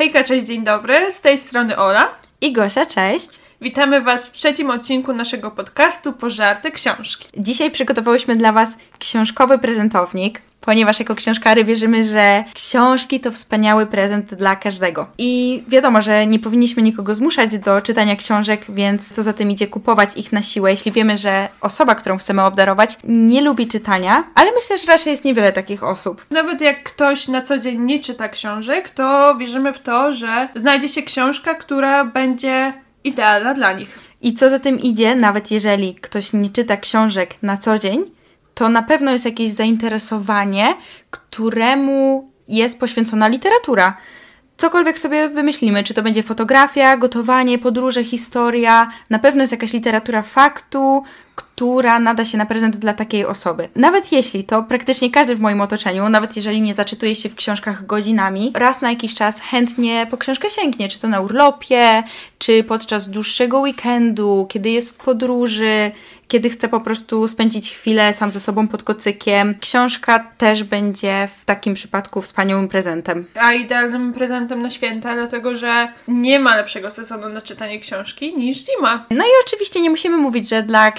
Hejka, cześć, dzień dobry. Z tej strony Ola. I Gosia, cześć. Witamy Was w trzecim odcinku naszego podcastu Pożarte Książki. Dzisiaj przygotowałyśmy dla Was książkowy prezentownik, ponieważ jako książkary wierzymy, że książki to wspaniały prezent dla każdego. I wiadomo, że nie powinniśmy nikogo zmuszać do czytania książek, więc co za tym idzie kupować ich na siłę, jeśli wiemy, że osoba, którą chcemy obdarować, nie lubi czytania, ale myślę, że raczej jest niewiele takich osób. Nawet jak ktoś na co dzień nie czyta książek, to wierzymy w to, że znajdzie się książka, która będzie idealna dla nich. I co za tym idzie, nawet jeżeli ktoś nie czyta książek na co dzień, to na pewno jest jakieś zainteresowanie, któremu jest poświęcona literatura. Cokolwiek sobie wymyślimy, czy to będzie fotografia, gotowanie, podróże, historia, na pewno jest jakaś literatura faktu, która nada się na prezent dla takiej osoby. Nawet jeśli to praktycznie każdy w moim otoczeniu, nawet jeżeli nie zaczytuje się w książkach godzinami, raz na jakiś czas chętnie po książkę sięgnie, czy to na urlopie, czy podczas dłuższego weekendu, kiedy jest w podróży, kiedy chce po prostu spędzić chwilę sam ze sobą pod kocykiem. Książka też będzie w takim przypadku wspaniałym prezentem. A idealnym prezentem na święta, dlatego że nie ma lepszego sezonu na czytanie książki niż zima. No i oczywiście nie musimy mówić, że dla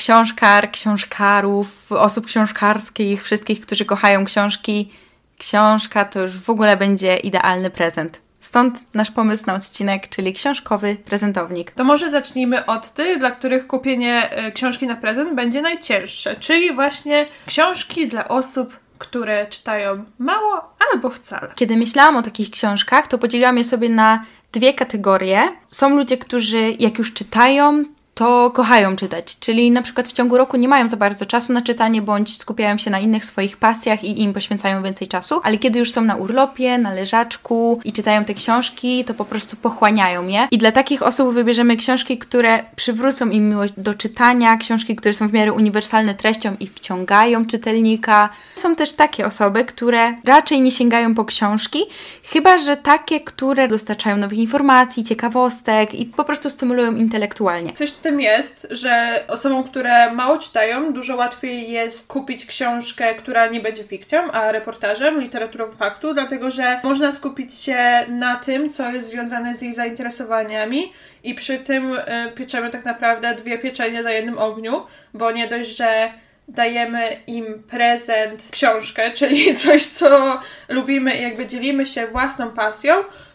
książkar, książkarów, osób książkarskich, wszystkich, którzy kochają książki, książka to już w ogóle będzie idealny prezent. Stąd nasz pomysł na odcinek, czyli książkowy prezentownik. To może zacznijmy od tych, dla których kupienie y, książki na prezent będzie najcięższe, czyli właśnie książki dla osób, które czytają mało albo wcale. Kiedy myślałam o takich książkach, to podzieliłam je sobie na dwie kategorie. Są ludzie, którzy jak już czytają, to kochają czytać, czyli na przykład w ciągu roku nie mają za bardzo czasu na czytanie, bądź skupiają się na innych swoich pasjach i im poświęcają więcej czasu, ale kiedy już są na urlopie, na leżaczku i czytają te książki, to po prostu pochłaniają je. I dla takich osób wybierzemy książki, które przywrócą im miłość do czytania, książki, które są w miarę uniwersalne treścią i wciągają czytelnika. Są też takie osoby, które raczej nie sięgają po książki, chyba że takie, które dostarczają nowych informacji, ciekawostek i po prostu stymulują intelektualnie. Coś tym jest, że osobom, które mało czytają, dużo łatwiej jest kupić książkę, która nie będzie fikcją, a reportażem, literaturą faktu, dlatego że można skupić się na tym, co jest związane z ich zainteresowaniami i przy tym y, pieczemy tak naprawdę dwie pieczenie na jednym ogniu, bo nie dość, że dajemy im prezent, książkę, czyli coś, co lubimy i jakby dzielimy się własną pasją,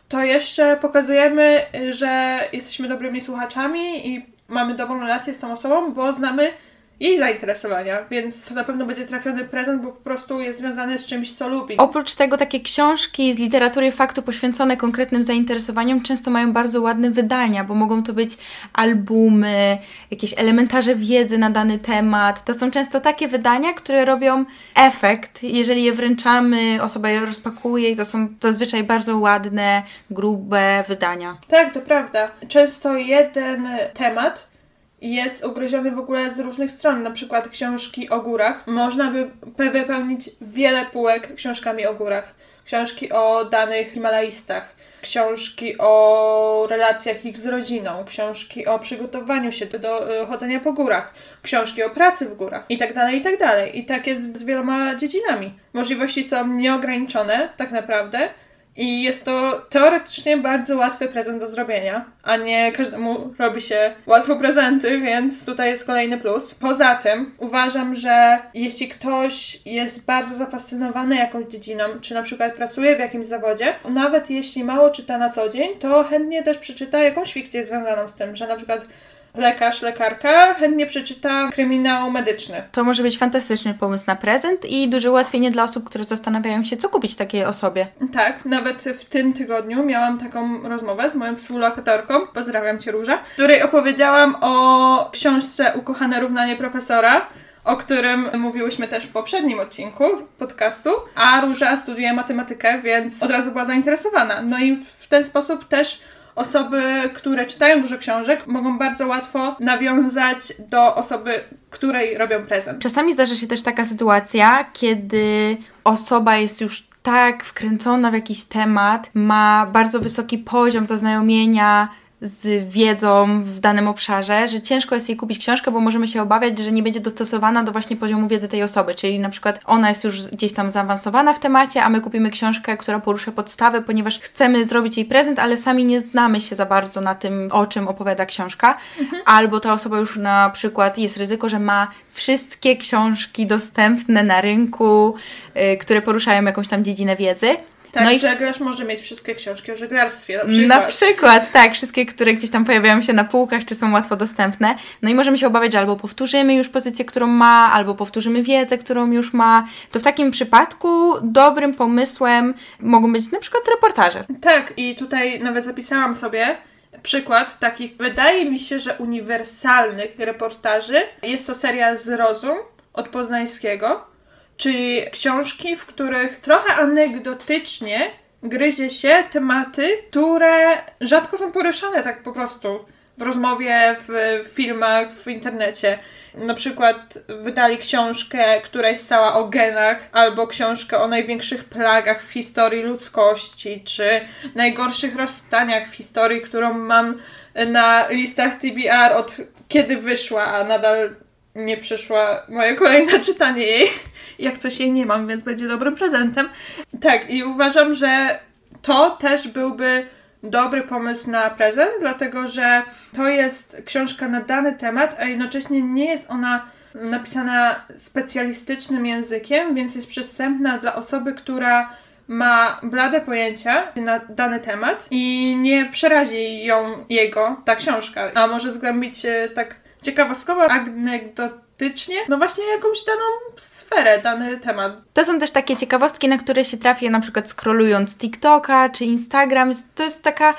to jeszcze pokazujemy, y, że jesteśmy dobrymi słuchaczami i mamy dobrą relację z tą osobą, bo znamy jej zainteresowania, więc to na pewno będzie trafiony prezent, bo po prostu jest związany z czymś, co lubi. Oprócz tego takie książki z literatury faktu poświęcone konkretnym zainteresowaniom często mają bardzo ładne wydania, bo mogą to być albumy, jakieś elementarze wiedzy na dany temat. To są często takie wydania, które robią efekt. Jeżeli je wręczamy, osoba je rozpakuje i to są zazwyczaj bardzo ładne, grube wydania. Tak, to prawda. Często jeden temat jest ugryziony w ogóle z różnych stron, na przykład książki o górach. Można by wypełnić wiele półek książkami o górach. Książki o danych Himalajstach, książki o relacjach ich z rodziną, książki o przygotowaniu się do, do y, chodzenia po górach, książki o pracy w górach i tak dalej, i tak dalej. I tak jest z wieloma dziedzinami. Możliwości są nieograniczone, tak naprawdę, i jest to teoretycznie bardzo łatwy prezent do zrobienia, a nie każdemu robi się łatwo prezenty, więc tutaj jest kolejny plus. Poza tym uważam, że jeśli ktoś jest bardzo zafascynowany jakąś dziedziną, czy na przykład pracuje w jakimś zawodzie, nawet jeśli mało czyta na co dzień, to chętnie też przeczyta jakąś fikcję związaną z tym, że na przykład lekarz, lekarka chętnie przeczyta kryminał medyczny. To może być fantastyczny pomysł na prezent i duże ułatwienie dla osób, które zastanawiają się, co kupić takiej osobie. Tak, nawet w tym tygodniu miałam taką rozmowę z moją współlokatorką, pozdrawiam Cię Róża, w której opowiedziałam o książce Ukochane równanie profesora, o którym mówiłyśmy też w poprzednim odcinku podcastu, a Róża studiuje matematykę, więc od razu była zainteresowana. No i w ten sposób też osoby, które czytają dużo książek, mogą bardzo łatwo nawiązać do osoby, której robią prezent. Czasami zdarza się też taka sytuacja, kiedy osoba jest już tak wkręcona w jakiś temat, ma bardzo wysoki poziom zaznajomienia z wiedzą w danym obszarze, że ciężko jest jej kupić książkę, bo możemy się obawiać, że nie będzie dostosowana do właśnie poziomu wiedzy tej osoby. Czyli na przykład ona jest już gdzieś tam zaawansowana w temacie, a my kupimy książkę, która porusza podstawę, ponieważ chcemy zrobić jej prezent, ale sami nie znamy się za bardzo na tym, o czym opowiada książka. Mhm. Albo ta osoba już na przykład jest ryzyko, że ma wszystkie książki dostępne na rynku, yy, które poruszają jakąś tam dziedzinę wiedzy tak, no i żeglarz może mieć wszystkie książki o żeglarstwie na przykład. Na przykład, tak, wszystkie, które gdzieś tam pojawiają się na półkach, czy są łatwo dostępne. No i możemy się obawiać, że albo powtórzymy już pozycję, którą ma, albo powtórzymy wiedzę, którą już ma. To w takim przypadku dobrym pomysłem mogą być na przykład reportaże. Tak, i tutaj nawet zapisałam sobie, przykład takich, wydaje mi się, że uniwersalnych reportaży. Jest to seria Zrozum od Poznańskiego czyli książki, w których trochę anegdotycznie gryzie się tematy, które rzadko są poruszane tak po prostu w rozmowie, w filmach, w internecie. Na przykład wydali książkę, która jest cała o genach, albo książkę o największych plagach w historii ludzkości, czy najgorszych rozstaniach w historii, którą mam na listach TBR od kiedy wyszła, a nadal nie przyszła moje kolejne czytanie jej. Jak coś jej nie mam, więc będzie dobrym prezentem. Tak, i uważam, że to też byłby dobry pomysł na prezent, dlatego że to jest książka na dany temat, a jednocześnie nie jest ona napisana specjalistycznym językiem, więc jest przystępna dla osoby, która ma blade pojęcia na dany temat i nie przerazi ją jego ta książka, a może zgłębić tak ciekawostkowo, anegdotycznie, no właśnie jakąś daną sferę, dany temat. To są też takie ciekawostki, na które się trafię na przykład scrollując TikToka czy Instagram. To jest taka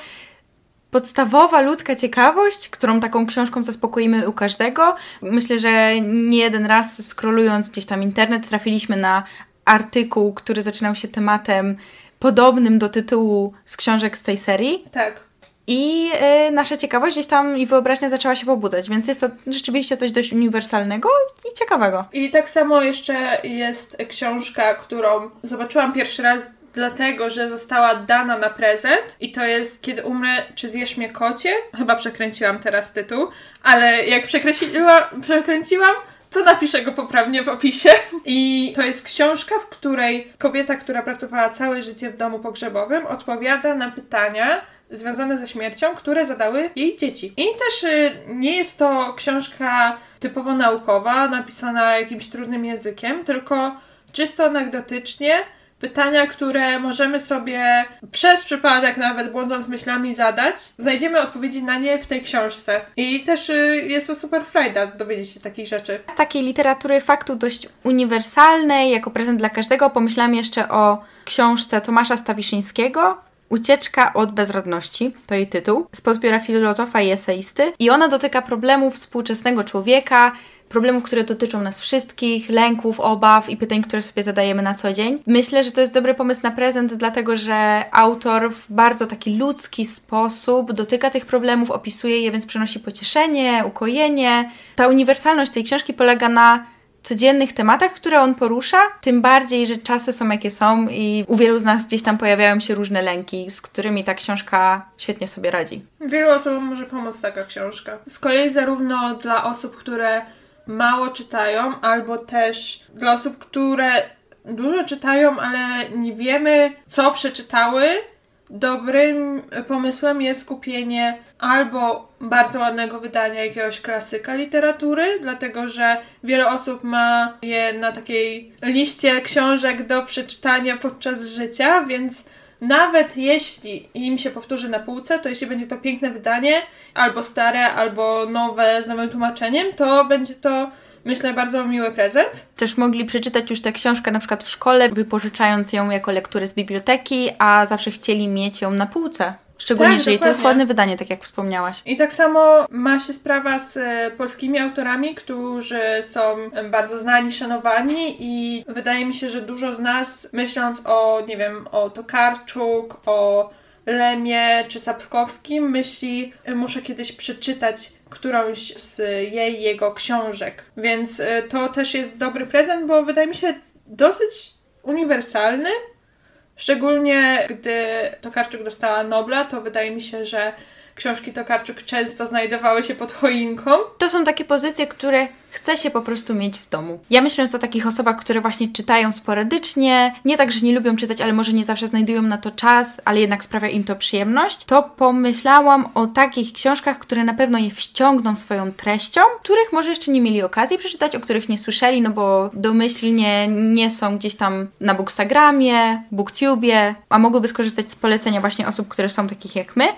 podstawowa ludzka ciekawość, którą taką książką zaspokoimy u każdego. Myślę, że nie jeden raz scrollując gdzieś tam internet trafiliśmy na artykuł, który zaczynał się tematem podobnym do tytułu z książek z tej serii. Tak. I y, nasza ciekawość gdzieś tam i wyobraźnia zaczęła się pobudzać, więc jest to rzeczywiście coś dość uniwersalnego i ciekawego. I tak samo jeszcze jest książka, którą zobaczyłam pierwszy raz dlatego, że została dana na prezent i to jest Kiedy umrę, czy zjesz mnie kocie? Chyba przekręciłam teraz tytuł, ale jak przekręciłam, przekręciłam to napiszę go poprawnie w opisie. I to jest książka, w której kobieta, która pracowała całe życie w domu pogrzebowym, odpowiada na pytania, związane ze śmiercią, które zadały jej dzieci. I też y, nie jest to książka typowo naukowa, napisana jakimś trudnym językiem, tylko czysto anegdotycznie pytania, które możemy sobie przez przypadek, nawet błądząc myślami, zadać. Znajdziemy odpowiedzi na nie w tej książce. I też y, jest to super frajda dowiedzieć się takich rzeczy. Z takiej literatury faktu dość uniwersalnej, jako prezent dla każdego, pomyślałam jeszcze o książce Tomasza Stawiszyńskiego, Ucieczka od bezradności, to jej tytuł, z podpióra filozofa i eseisty. I ona dotyka problemów współczesnego człowieka, problemów, które dotyczą nas wszystkich, lęków, obaw i pytań, które sobie zadajemy na co dzień. Myślę, że to jest dobry pomysł na prezent, dlatego że autor w bardzo taki ludzki sposób dotyka tych problemów, opisuje je, więc przynosi pocieszenie, ukojenie. Ta uniwersalność tej książki polega na codziennych tematach, które on porusza, tym bardziej, że czasy są jakie są i u wielu z nas gdzieś tam pojawiają się różne lęki, z którymi ta książka świetnie sobie radzi. Wielu osobom może pomóc taka książka. Z kolei zarówno dla osób, które mało czytają, albo też dla osób, które dużo czytają, ale nie wiemy, co przeczytały, dobrym pomysłem jest kupienie albo bardzo ładnego wydania jakiegoś klasyka literatury, dlatego że wiele osób ma je na takiej liście książek do przeczytania podczas życia, więc nawet jeśli im się powtórzy na półce, to jeśli będzie to piękne wydanie, albo stare, albo nowe z nowym tłumaczeniem, to będzie to myślę, bardzo miły prezent. Też mogli przeczytać już tę książkę na przykład w szkole, wypożyczając ją jako lekturę z biblioteki, a zawsze chcieli mieć ją na półce. Szczególnie, tak, jeżeli to jest ładne wydanie, tak jak wspomniałaś. I tak samo ma się sprawa z e, polskimi autorami, którzy są bardzo znani, szanowani i wydaje mi się, że dużo z nas, myśląc o, nie wiem, o Tokarczuk, o Lemie czy Sapkowskim, myśli, muszę kiedyś przeczytać którąś z jej, jego książek. Więc e, to też jest dobry prezent, bo wydaje mi się dosyć uniwersalny. Szczególnie gdy Tokarczuk dostała Nobla, to wydaje mi się, że książki Tokarczuk często znajdowały się pod choinką. To są takie pozycje, które chce się po prostu mieć w domu. Ja myśląc o takich osobach, które właśnie czytają sporadycznie, nie tak, że nie lubią czytać, ale może nie zawsze znajdują na to czas, ale jednak sprawia im to przyjemność, to pomyślałam o takich książkach, które na pewno je wciągną swoją treścią, których może jeszcze nie mieli okazji przeczytać, o których nie słyszeli, no bo domyślnie nie są gdzieś tam na Bookstagramie, Booktubie, a mogłyby skorzystać z polecenia właśnie osób, które są takich jak my.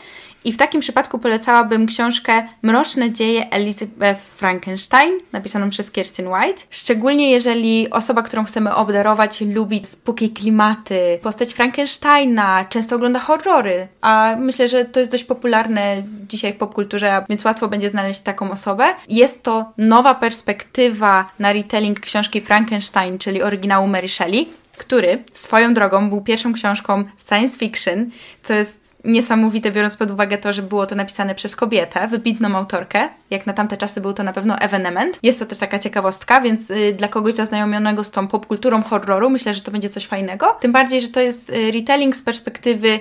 I w takim przypadku polecałabym książkę Mroczne dzieje Elizabeth Frankenstein, napisaną przez Kirsten White. Szczególnie jeżeli osoba, którą chcemy obdarować, lubi spooky klimaty, postać Frankensteina, często ogląda horrory, a myślę, że to jest dość popularne dzisiaj w popkulturze, więc łatwo będzie znaleźć taką osobę. Jest to nowa perspektywa na retelling książki Frankenstein, czyli oryginału Mary Shelley który swoją drogą był pierwszą książką science fiction, co jest niesamowite, biorąc pod uwagę to, że było to napisane przez kobietę, wybitną autorkę. Jak na tamte czasy był to na pewno ewenement. Jest to też taka ciekawostka, więc y, dla kogoś zaznajomionego z tą popkulturą horroru myślę, że to będzie coś fajnego. Tym bardziej, że to jest y, retelling z perspektywy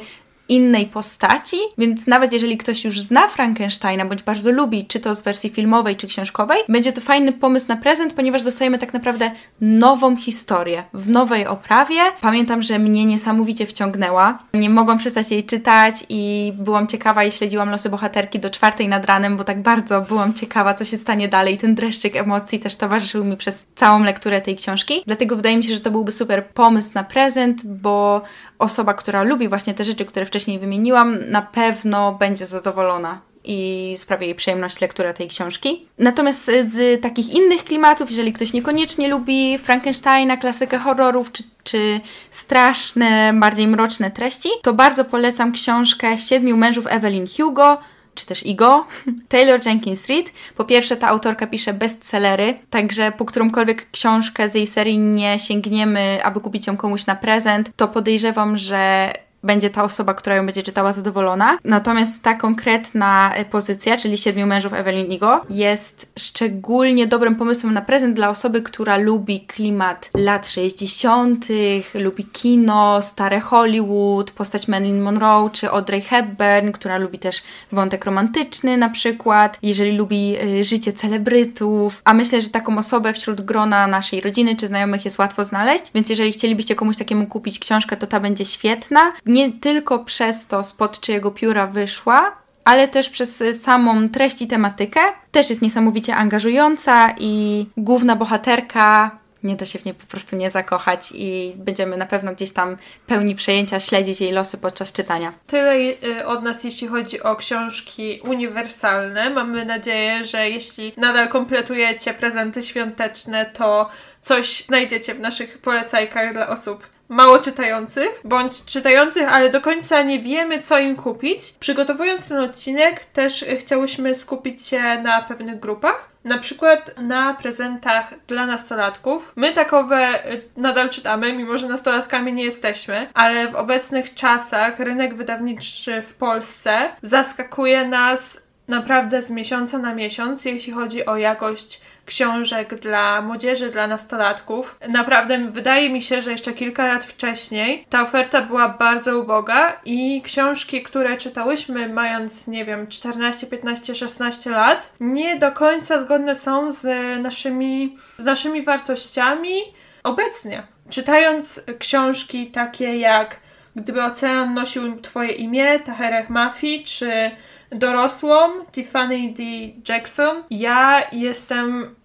innej postaci, więc nawet jeżeli ktoś już zna Frankensteina, bądź bardzo lubi, czy to z wersji filmowej, czy książkowej, będzie to fajny pomysł na prezent, ponieważ dostajemy tak naprawdę nową historię w nowej oprawie. Pamiętam, że mnie niesamowicie wciągnęła. Nie mogłam przestać jej czytać i byłam ciekawa i śledziłam losy bohaterki do czwartej nad ranem, bo tak bardzo byłam ciekawa, co się stanie dalej. Ten dreszczyk emocji też towarzyszył mi przez całą lekturę tej książki. Dlatego wydaje mi się, że to byłby super pomysł na prezent, bo osoba, która lubi właśnie te rzeczy, które wcześniej wymieniłam, na pewno będzie zadowolona i sprawi jej przyjemność lektura tej książki. Natomiast z takich innych klimatów, jeżeli ktoś niekoniecznie lubi Frankensteina, klasykę horrorów, czy, czy straszne, bardziej mroczne treści, to bardzo polecam książkę Siedmiu mężów Evelyn Hugo, czy też Igo, Taylor Jenkins Reid. Po pierwsze, ta autorka pisze bestsellery, także po którąkolwiek książkę z jej serii nie sięgniemy, aby kupić ją komuś na prezent, to podejrzewam, że będzie ta osoba, która ją będzie czytała zadowolona. Natomiast ta konkretna e, pozycja, czyli Siedmiu mężów Evelyn Igo, jest szczególnie dobrym pomysłem na prezent dla osoby, która lubi klimat lat 60., lubi kino, stare Hollywood, postać Marilyn Monroe czy Audrey Hepburn, która lubi też wątek romantyczny na przykład, jeżeli lubi y, życie celebrytów, a myślę, że taką osobę wśród grona naszej rodziny czy znajomych jest łatwo znaleźć, więc jeżeli chcielibyście komuś takiemu kupić książkę, to ta będzie świetna nie tylko przez to, spod czyjego pióra wyszła, ale też przez samą treść i tematykę. Też jest niesamowicie angażująca i główna bohaterka nie da się w niej po prostu nie zakochać i będziemy na pewno gdzieś tam pełni przejęcia śledzić jej losy podczas czytania. Tyle y, od nas, jeśli chodzi o książki uniwersalne. Mamy nadzieję, że jeśli nadal kompletujecie prezenty świąteczne, to coś znajdziecie w naszych polecajkach dla osób mało czytających, bądź czytających, ale do końca nie wiemy, co im kupić. Przygotowując ten odcinek, też chciałyśmy skupić się na pewnych grupach. Na przykład na prezentach dla nastolatków. My takowe y, nadal czytamy, mimo że nastolatkami nie jesteśmy, ale w obecnych czasach rynek wydawniczy w Polsce zaskakuje nas naprawdę z miesiąca na miesiąc, jeśli chodzi o jakość książek dla młodzieży, dla nastolatków. Naprawdę wydaje mi się, że jeszcze kilka lat wcześniej ta oferta była bardzo uboga i książki, które czytałyśmy mając, nie wiem, 14, 15, 16 lat, nie do końca zgodne są z naszymi, z naszymi wartościami obecnie. Czytając książki takie jak Gdyby ocean nosił Twoje imię, Tahereh Mafi, czy dorosłą Tiffany D. Jackson, ja jestem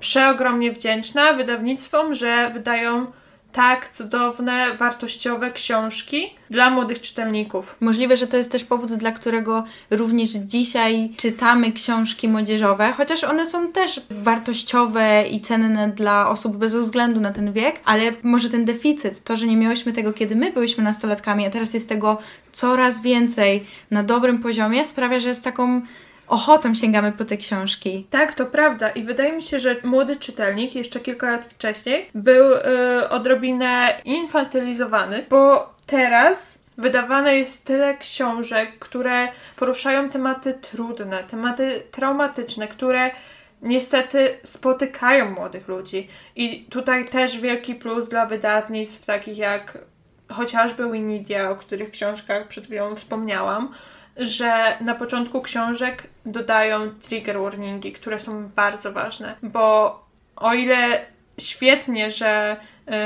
przeogromnie wdzięczna wydawnictwom, że wydają tak cudowne, wartościowe książki dla młodych czytelników. Możliwe, że to jest też powód, dla którego również dzisiaj czytamy książki młodzieżowe, chociaż one są też wartościowe i cenne dla osób bez względu na ten wiek, ale może ten deficyt, to, że nie miałyśmy tego, kiedy my byliśmy nastolatkami, a teraz jest tego coraz więcej na dobrym poziomie, sprawia, że jest taką ochotą sięgamy po te książki. Tak, to prawda. I wydaje mi się, że młody czytelnik jeszcze kilka lat wcześniej był yy, odrobinę infantylizowany, bo teraz wydawane jest tyle książek, które poruszają tematy trudne, tematy traumatyczne, które niestety spotykają młodych ludzi. I tutaj też wielki plus dla wydawnictw takich jak chociażby Winidia, o których książkach przed chwilą wspomniałam, że na początku książek dodają trigger warningi, które są bardzo ważne, bo o ile świetnie, że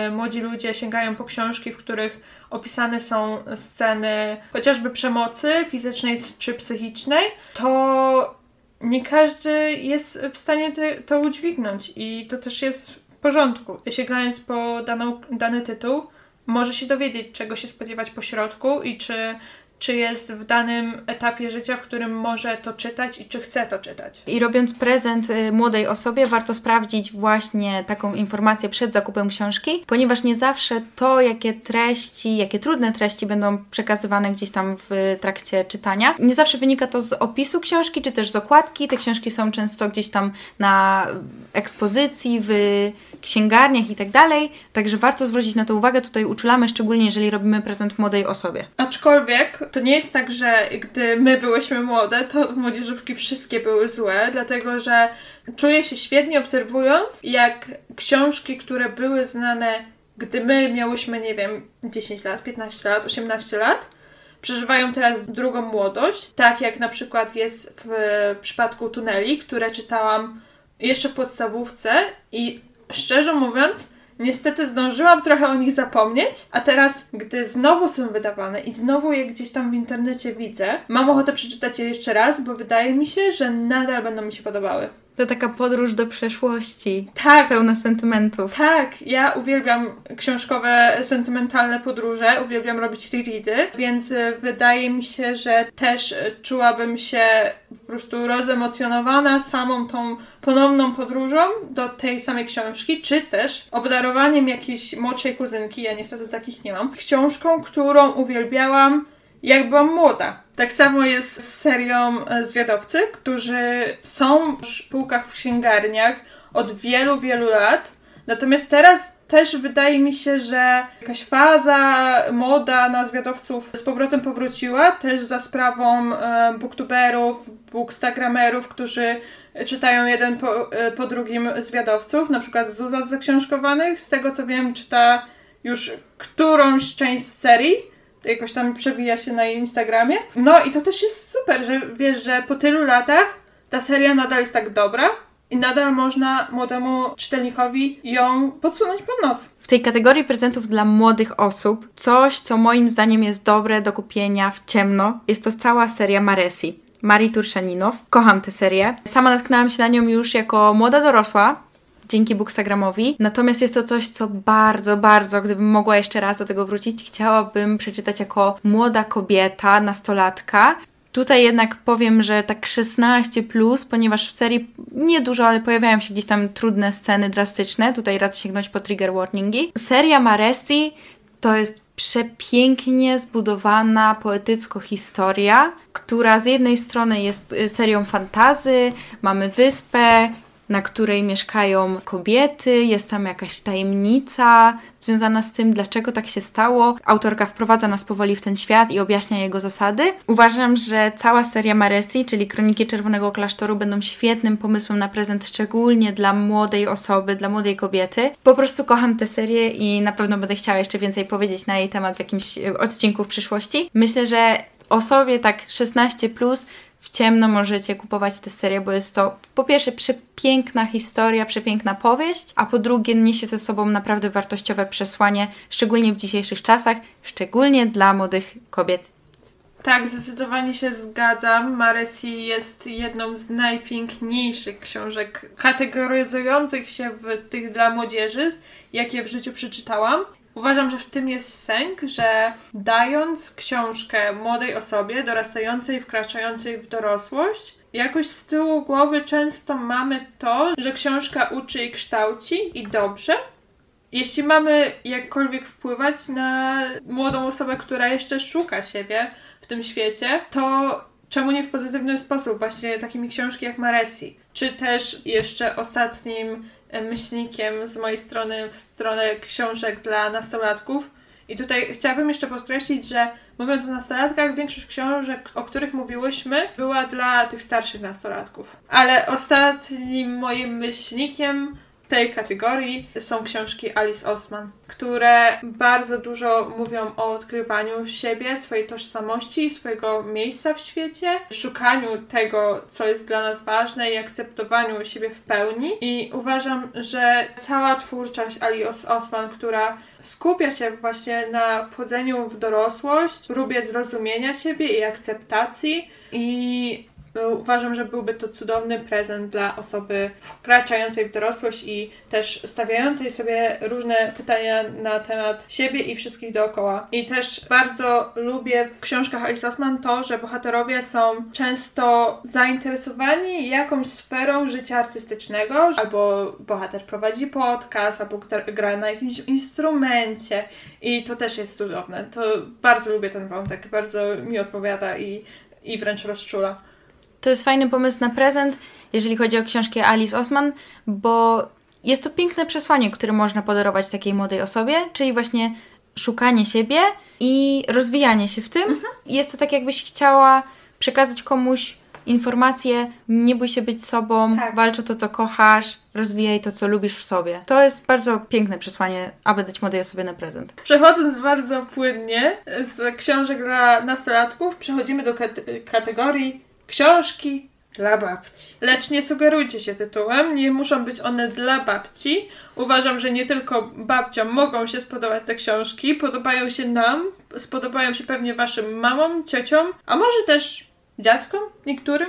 y, młodzi ludzie sięgają po książki, w których opisane są sceny chociażby przemocy fizycznej czy psychicznej, to nie każdy jest w stanie to udźwignąć i to też jest w porządku. Sięgając po daną, dany tytuł, może się dowiedzieć, czego się spodziewać po środku i czy czy jest w danym etapie życia, w którym może to czytać i czy chce to czytać. I robiąc prezent y, młodej osobie, warto sprawdzić właśnie taką informację przed zakupem książki, ponieważ nie zawsze to, jakie treści, jakie trudne treści będą przekazywane gdzieś tam w trakcie czytania, nie zawsze wynika to z opisu książki, czy też z okładki. Te książki są często gdzieś tam na ekspozycji, w księgarniach i tak dalej, także warto zwrócić na to uwagę. Tutaj uczulamy szczególnie, jeżeli robimy prezent młodej osobie. Aczkolwiek to nie jest tak, że gdy my byłyśmy młode, to młodzieżówki wszystkie były złe, dlatego że czuję się świetnie obserwując, jak książki, które były znane, gdy my miałyśmy, nie wiem, 10 lat, 15 lat, 18 lat, przeżywają teraz drugą młodość, tak jak na przykład jest w przypadku tuneli, które czytałam jeszcze w podstawówce i szczerze mówiąc, Niestety zdążyłam trochę o nich zapomnieć, a teraz, gdy znowu są wydawane i znowu je gdzieś tam w internecie widzę, mam ochotę przeczytać je jeszcze raz, bo wydaje mi się, że nadal będą mi się podobały. To taka podróż do przeszłości. Tak. Pełna sentymentów. Tak, ja uwielbiam książkowe, sentymentalne podróże, uwielbiam robić reready, więc y, wydaje mi się, że też y, czułabym się po prostu rozemocjonowana samą tą ponowną podróżą do tej samej książki, czy też obdarowaniem jakiejś młodszej kuzynki, ja niestety takich nie mam, książką, którą uwielbiałam jak byłam młoda. Tak samo jest z serią e, Zwiadowcy, którzy są w półkach w księgarniach od wielu, wielu lat. Natomiast teraz też wydaje mi się, że jakaś faza, moda na zwiadowców z powrotem powróciła, też za sprawą e, booktuberów, bookstagramerów, którzy czytają jeden po, e, po drugim zwiadowców, na przykład Zuza z zaksiążkowanych. Z tego co wiem, czyta już którąś część serii jakoś tam przewija się na jej Instagramie. No i to też jest super, że wiesz, że po tylu latach ta seria nadal jest tak dobra i nadal można młodemu czytelnikowi ją podsunąć pod nos. W tej kategorii prezentów dla młodych osób, coś, co moim zdaniem jest dobre do kupienia w ciemno, jest to cała seria Maresi. Marii Turszaninow. Kocham tę serię. Sama natknęłam się na nią już jako młoda dorosła, dzięki Bookstagramowi. Natomiast jest to coś, co bardzo, bardzo, gdybym mogła jeszcze raz do tego wrócić, chciałabym przeczytać jako młoda kobieta, nastolatka. Tutaj jednak powiem, że tak 16, plus, ponieważ w serii niedużo, ale pojawiają się gdzieś tam trudne sceny drastyczne. Tutaj radzę sięgnąć po trigger warningi. Seria Maresi to jest przepięknie zbudowana poetycko historia, która z jednej strony jest y, serią fantazy, mamy wyspę, na której mieszkają kobiety, jest tam jakaś tajemnica związana z tym, dlaczego tak się stało. Autorka wprowadza nas powoli w ten świat i objaśnia jego zasady. Uważam, że cała seria Maresi, czyli Kroniki Czerwonego Klasztoru, będą świetnym pomysłem na prezent, szczególnie dla młodej osoby, dla młodej kobiety. Po prostu kocham tę serię i na pewno będę chciała jeszcze więcej powiedzieć na jej temat w jakimś odcinku w przyszłości. Myślę, że osobie tak 16 plus w ciemno możecie kupować tę serię, bo jest to po pierwsze przepiękna historia, przepiękna powieść, a po drugie niesie ze sobą naprawdę wartościowe przesłanie, szczególnie w dzisiejszych czasach, szczególnie dla młodych kobiet. Tak, zdecydowanie się zgadzam. Maresi jest jedną z najpiękniejszych książek kategoryzujących się w tych dla młodzieży, jakie w życiu przeczytałam. Uważam, że w tym jest sęk, że dając książkę młodej osobie, dorastającej, wkraczającej w dorosłość, jakoś z tyłu głowy często mamy to, że książka uczy i kształci i dobrze. Jeśli mamy jakkolwiek wpływać na młodą osobę, która jeszcze szuka siebie w tym świecie, to czemu nie w pozytywny sposób? Właśnie takimi książki jak Maresi, czy też jeszcze ostatnim myślnikiem z mojej strony w stronę książek dla nastolatków. I tutaj chciałabym jeszcze podkreślić, że mówiąc o nastolatkach, większość książek, o których mówiłyśmy, była dla tych starszych nastolatków. Ale ostatnim moim myślnikiem tej kategorii są książki Alice Osman, które bardzo dużo mówią o odkrywaniu siebie, swojej tożsamości, swojego miejsca w świecie, szukaniu tego, co jest dla nas ważne i akceptowaniu siebie w pełni. I uważam, że cała twórczość Alice Osman, która skupia się właśnie na wchodzeniu w dorosłość, próbie zrozumienia siebie i akceptacji i uważam, że byłby to cudowny prezent dla osoby wkraczającej w dorosłość i też stawiającej sobie różne pytania na temat siebie i wszystkich dookoła. I też bardzo lubię w książkach Alice Osman to, że bohaterowie są często zainteresowani jakąś sferą życia artystycznego, albo bohater prowadzi podcast, albo gra na jakimś instrumencie i to też jest cudowne. To bardzo lubię ten wątek, bardzo mi odpowiada i, i wręcz rozczula. To jest fajny pomysł na prezent, jeżeli chodzi o książki Alice Osman, bo jest to piękne przesłanie, które można podarować takiej młodej osobie, czyli właśnie szukanie siebie i rozwijanie się w tym. Mhm. Jest to tak, jakbyś chciała przekazać komuś informację, nie bój się być sobą, tak. walcz o to, co kochasz, rozwijaj to, co lubisz w sobie. To jest bardzo piękne przesłanie, aby dać młodej osobie na prezent. Przechodząc bardzo płynnie z książek dla nastolatków, przechodzimy do kategorii książki dla babci. Lecz nie sugerujcie się tytułem, nie muszą być one dla babci. Uważam, że nie tylko babciom mogą się spodobać te książki, podobają się nam, spodobają się pewnie waszym mamom, ciociom, a może też dziadkom niektórym.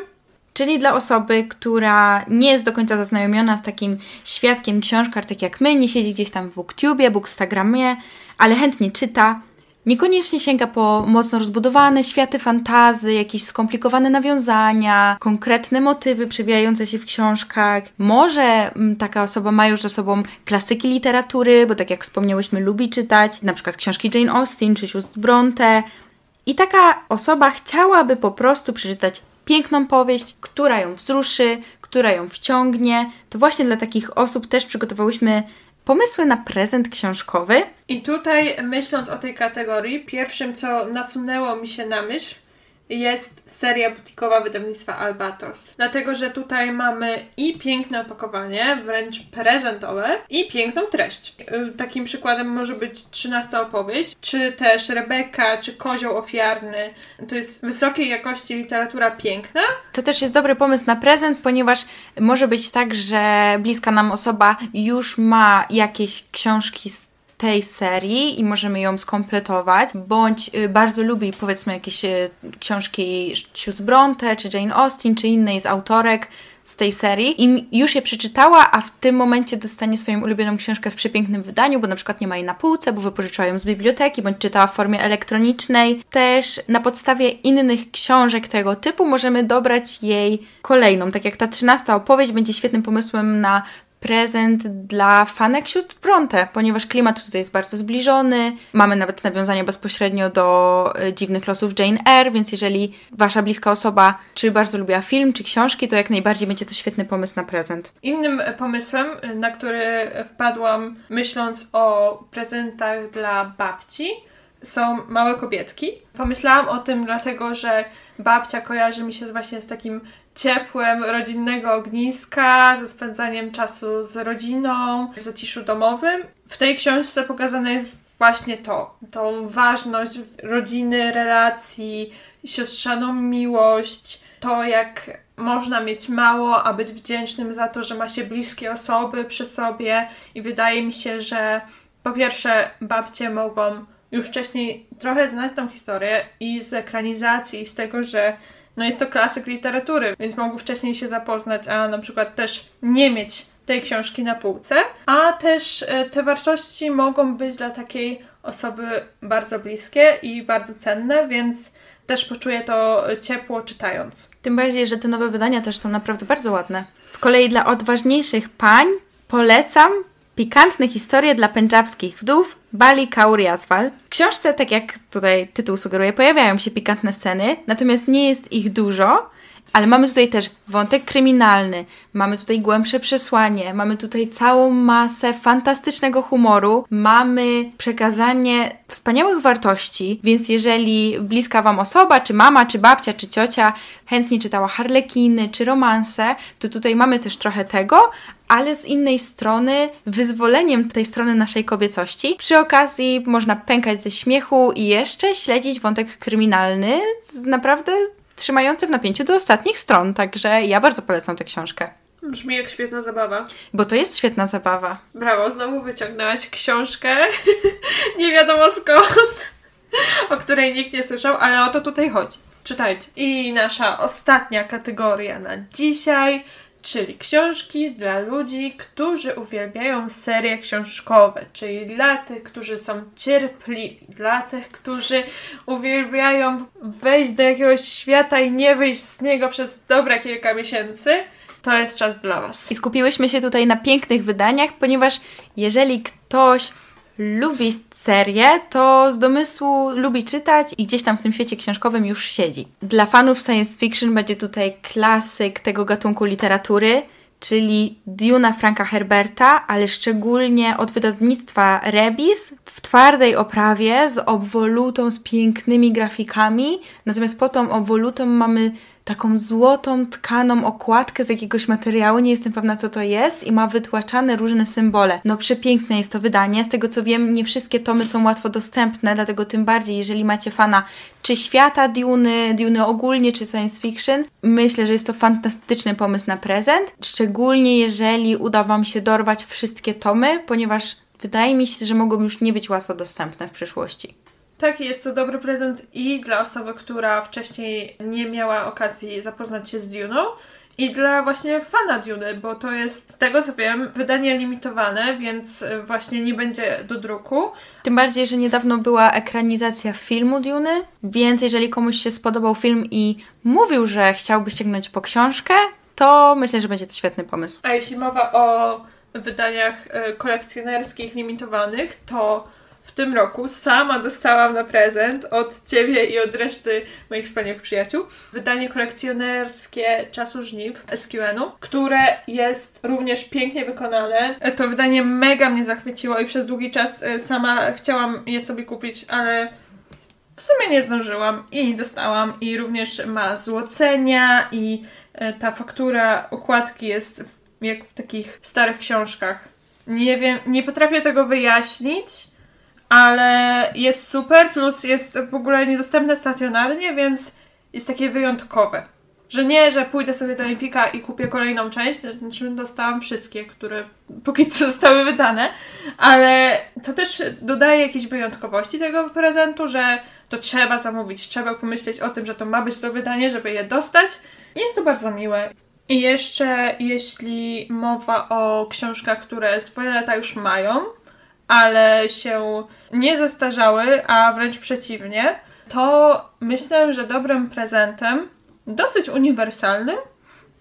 Czyli dla osoby, która nie jest do końca zaznajomiona z takim świadkiem książkar, tak jak my, nie siedzi gdzieś tam w Booktubie, Bookstagramie, ale chętnie czyta, Niekoniecznie sięga po mocno rozbudowane światy fantazy, jakieś skomplikowane nawiązania, konkretne motywy przewijające się w książkach. Może mm, taka osoba ma już za sobą klasyki literatury, bo tak jak wspomniałyśmy, lubi czytać, na przykład książki Jane Austen czy Just Bronte. I taka osoba chciałaby po prostu przeczytać piękną powieść, która ją wzruszy, która ją wciągnie. To właśnie dla takich osób też przygotowałyśmy pomysły na prezent książkowy. I tutaj, myśląc o tej kategorii, pierwszym, co nasunęło mi się na myśl, jest seria butikowa wydawnictwa Albatros. Dlatego, że tutaj mamy i piękne opakowanie, wręcz prezentowe, i piękną treść. Y, takim przykładem może być 13 opowieść, czy też Rebeka, czy Kozioł Ofiarny. To jest wysokiej jakości literatura piękna. To też jest dobry pomysł na prezent, ponieważ może być tak, że bliska nam osoba już ma jakieś książki z tej serii i możemy ją skompletować, bądź y, bardzo lubi powiedzmy jakieś y, książki Sius Bronte, czy Jane Austen, czy innej z autorek z tej serii i już je przeczytała, a w tym momencie dostanie swoją ulubioną książkę w przepięknym wydaniu, bo na przykład nie ma jej na półce, bo wypożyczyła ją z biblioteki, bądź czytała w formie elektronicznej. Też na podstawie innych książek tego typu możemy dobrać jej kolejną. Tak jak ta trzynasta opowieść będzie świetnym pomysłem na prezent dla fanek sióstr Bronte, ponieważ klimat tutaj jest bardzo zbliżony. Mamy nawet nawiązanie bezpośrednio do e, dziwnych losów Jane Eyre, więc jeżeli wasza bliska osoba czy bardzo lubiła film, czy książki, to jak najbardziej będzie to świetny pomysł na prezent. Innym pomysłem, na który wpadłam myśląc o prezentach dla babci, są małe kobietki. Pomyślałam o tym dlatego, że babcia kojarzy mi się właśnie z takim ciepłem rodzinnego ogniska, ze spędzaniem czasu z rodziną, w zaciszu domowym. W tej książce pokazane jest właśnie to, tą ważność rodziny, relacji, siostrzaną miłość, to jak można mieć mało, a być wdzięcznym za to, że ma się bliskie osoby przy sobie i wydaje mi się, że po pierwsze babcie mogą już wcześniej trochę znać tą historię i z ekranizacji, i z tego, że no jest to klasyk literatury, więc mogą wcześniej się zapoznać, a na przykład też nie mieć tej książki na półce, a też e, te wartości mogą być dla takiej osoby bardzo bliskie i bardzo cenne, więc też poczuję to ciepło czytając. Tym bardziej, że te nowe wydania też są naprawdę bardzo ładne. Z kolei dla odważniejszych pań polecam Pikantne historie dla pendżabskich wdów Bali Kaur Yazwal. W książce, tak jak tutaj tytuł sugeruje, pojawiają się pikantne sceny, natomiast nie jest ich dużo, ale mamy tutaj też wątek kryminalny, mamy tutaj głębsze przesłanie, mamy tutaj całą masę fantastycznego humoru, mamy przekazanie wspaniałych wartości, więc jeżeli bliska Wam osoba, czy mama, czy babcia, czy ciocia chętnie czytała harlekiny, czy romanse, to tutaj mamy też trochę tego, ale z innej strony wyzwoleniem tej strony naszej kobiecości. Przy okazji można pękać ze śmiechu i jeszcze śledzić wątek kryminalny, naprawdę trzymający w napięciu do ostatnich stron, także ja bardzo polecam tę książkę. Brzmi jak świetna zabawa. Bo to jest świetna zabawa. Brawo, znowu wyciągnęłaś książkę. nie wiadomo skąd. o której nikt nie słyszał, ale o to tutaj chodzi. Czytajcie. I nasza ostatnia kategoria na dzisiaj czyli książki dla ludzi, którzy uwielbiają serie książkowe, czyli dla tych, którzy są cierpliwi, dla tych, którzy uwielbiają wejść do jakiegoś świata i nie wyjść z niego przez dobre kilka miesięcy. To jest czas dla Was. I skupiłyśmy się tutaj na pięknych wydaniach, ponieważ jeżeli ktoś lubi serię, to z domysłu lubi czytać i gdzieś tam w tym świecie książkowym już siedzi. Dla fanów science fiction będzie tutaj klasyk tego gatunku literatury, czyli Duna Franka Herberta, ale szczególnie od wydawnictwa Rebis w twardej oprawie z obwolutą, z pięknymi grafikami. Natomiast po tą obwolutą mamy taką złotą, tkaną okładkę z jakiegoś materiału, nie jestem pewna co to jest i ma wytłaczane różne symbole. No przepiękne jest to wydanie, z tego co wiem nie wszystkie tomy są łatwo dostępne, dlatego tym bardziej jeżeli macie fana czy świata Duny, Duny ogólnie, czy science fiction, myślę, że jest to fantastyczny pomysł na prezent, szczególnie jeżeli uda Wam się dorwać wszystkie tomy, ponieważ wydaje mi się, że mogą już nie być łatwo dostępne w przyszłości. Tak, jest to dobry prezent i dla osoby, która wcześniej nie miała okazji zapoznać się z Duną, i dla właśnie fana Duny, bo to jest, z tego co wiem, wydanie limitowane, więc właśnie nie będzie do druku. Tym bardziej, że niedawno była ekranizacja filmu Duny, więc jeżeli komuś się spodobał film i mówił, że chciałby sięgnąć po książkę, to myślę, że będzie to świetny pomysł. A jeśli mowa o wydaniach e, kolekcjonerskich limitowanych, to tym roku sama dostałam na prezent od Ciebie i od reszty moich wspaniałych przyjaciół wydanie kolekcjonerskie Czasu Żniw SQN-u, które jest również pięknie wykonane. To wydanie mega mnie zachwyciło i przez długi czas e, sama chciałam je sobie kupić, ale w sumie nie zdążyłam i dostałam i również ma złocenia i e, ta faktura okładki jest jak w takich starych książkach. Nie wiem, nie potrafię tego wyjaśnić, ale jest super, plus jest w ogóle niedostępne stacjonarnie, więc jest takie wyjątkowe. Że nie, że pójdę sobie do Empika i kupię kolejną część, znaczy dostałam wszystkie, które póki co zostały wydane, ale to też dodaje jakiejś wyjątkowości tego prezentu, że to trzeba zamówić, trzeba pomyśleć o tym, że to ma być to wydanie, żeby je dostać. Jest to bardzo miłe. I jeszcze jeśli mowa o książkach, które swoje lata już mają, ale się nie zestarzały, a wręcz przeciwnie, to myślę, że dobrym prezentem, dosyć uniwersalnym,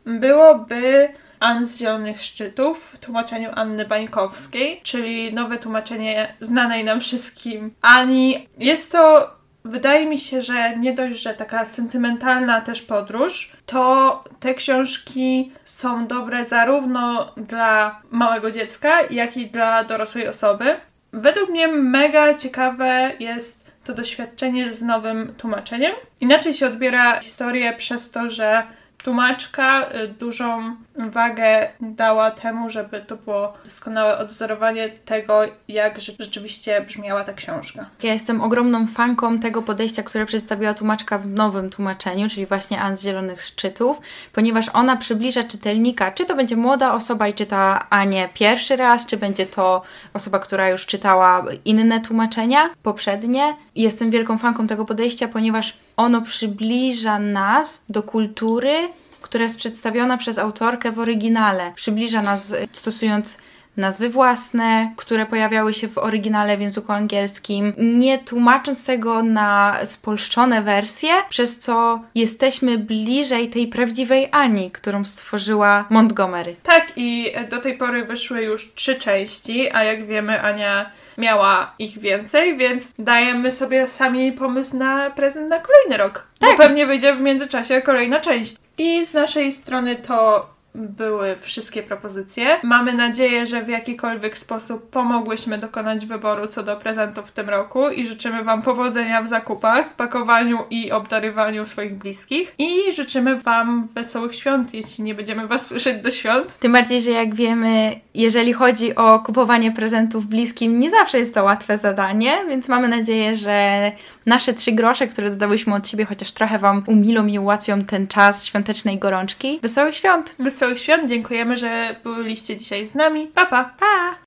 byłoby An z Zielonych Szczytów w tłumaczeniu Anny Bańkowskiej, czyli nowe tłumaczenie znanej nam wszystkim Ani. Jest to wydaje mi się, że nie dość, że taka sentymentalna też podróż, to te książki są dobre zarówno dla małego dziecka, jak i dla dorosłej osoby. Według mnie mega ciekawe jest to doświadczenie z nowym tłumaczeniem. Inaczej się odbiera historię przez to, że tłumaczka y, dużą wagę dała temu, żeby to było doskonałe odwzorowanie tego, jak rzeczywiście brzmiała ta książka. Ja jestem ogromną fanką tego podejścia, które przedstawiła tłumaczka w nowym tłumaczeniu, czyli właśnie An z Zielonych Szczytów, ponieważ ona przybliża czytelnika, czy to będzie młoda osoba i czyta Anię pierwszy raz, czy będzie to osoba, która już czytała inne tłumaczenia poprzednie. Jestem wielką fanką tego podejścia, ponieważ ono przybliża nas do kultury, która jest przedstawiona przez autorkę w oryginale. Przybliża nas stosując nazwy własne, które pojawiały się w oryginale w języku angielskim, nie tłumacząc tego na spolszczone wersje, przez co jesteśmy bliżej tej prawdziwej Ani, którą stworzyła Montgomery. Tak, i do tej pory wyszły już trzy części, a jak wiemy, Ania miała ich więcej, więc dajemy sobie sami pomysł na prezent na kolejny rok. Tak. Bo pewnie wyjdzie w międzyczasie kolejna część. I z naszej strony to były wszystkie propozycje. Mamy nadzieję, że w jakikolwiek sposób pomogłyśmy dokonać wyboru co do prezentów w tym roku i życzymy Wam powodzenia w zakupach, pakowaniu i obdarywaniu swoich bliskich. I życzymy Wam wesołych świąt, jeśli nie będziemy Was słyszeć do świąt. Tym bardziej, że jak wiemy, jeżeli chodzi o kupowanie prezentów bliskim, nie zawsze jest to łatwe zadanie, więc mamy nadzieję, że nasze trzy grosze, które dodałyśmy od siebie, chociaż trochę Wam umilą i ułatwią ten czas świątecznej gorączki. Wesołych świąt! Wesołych świąt, dziękujemy, że byliście dzisiaj z nami. Pa, pa! Pa!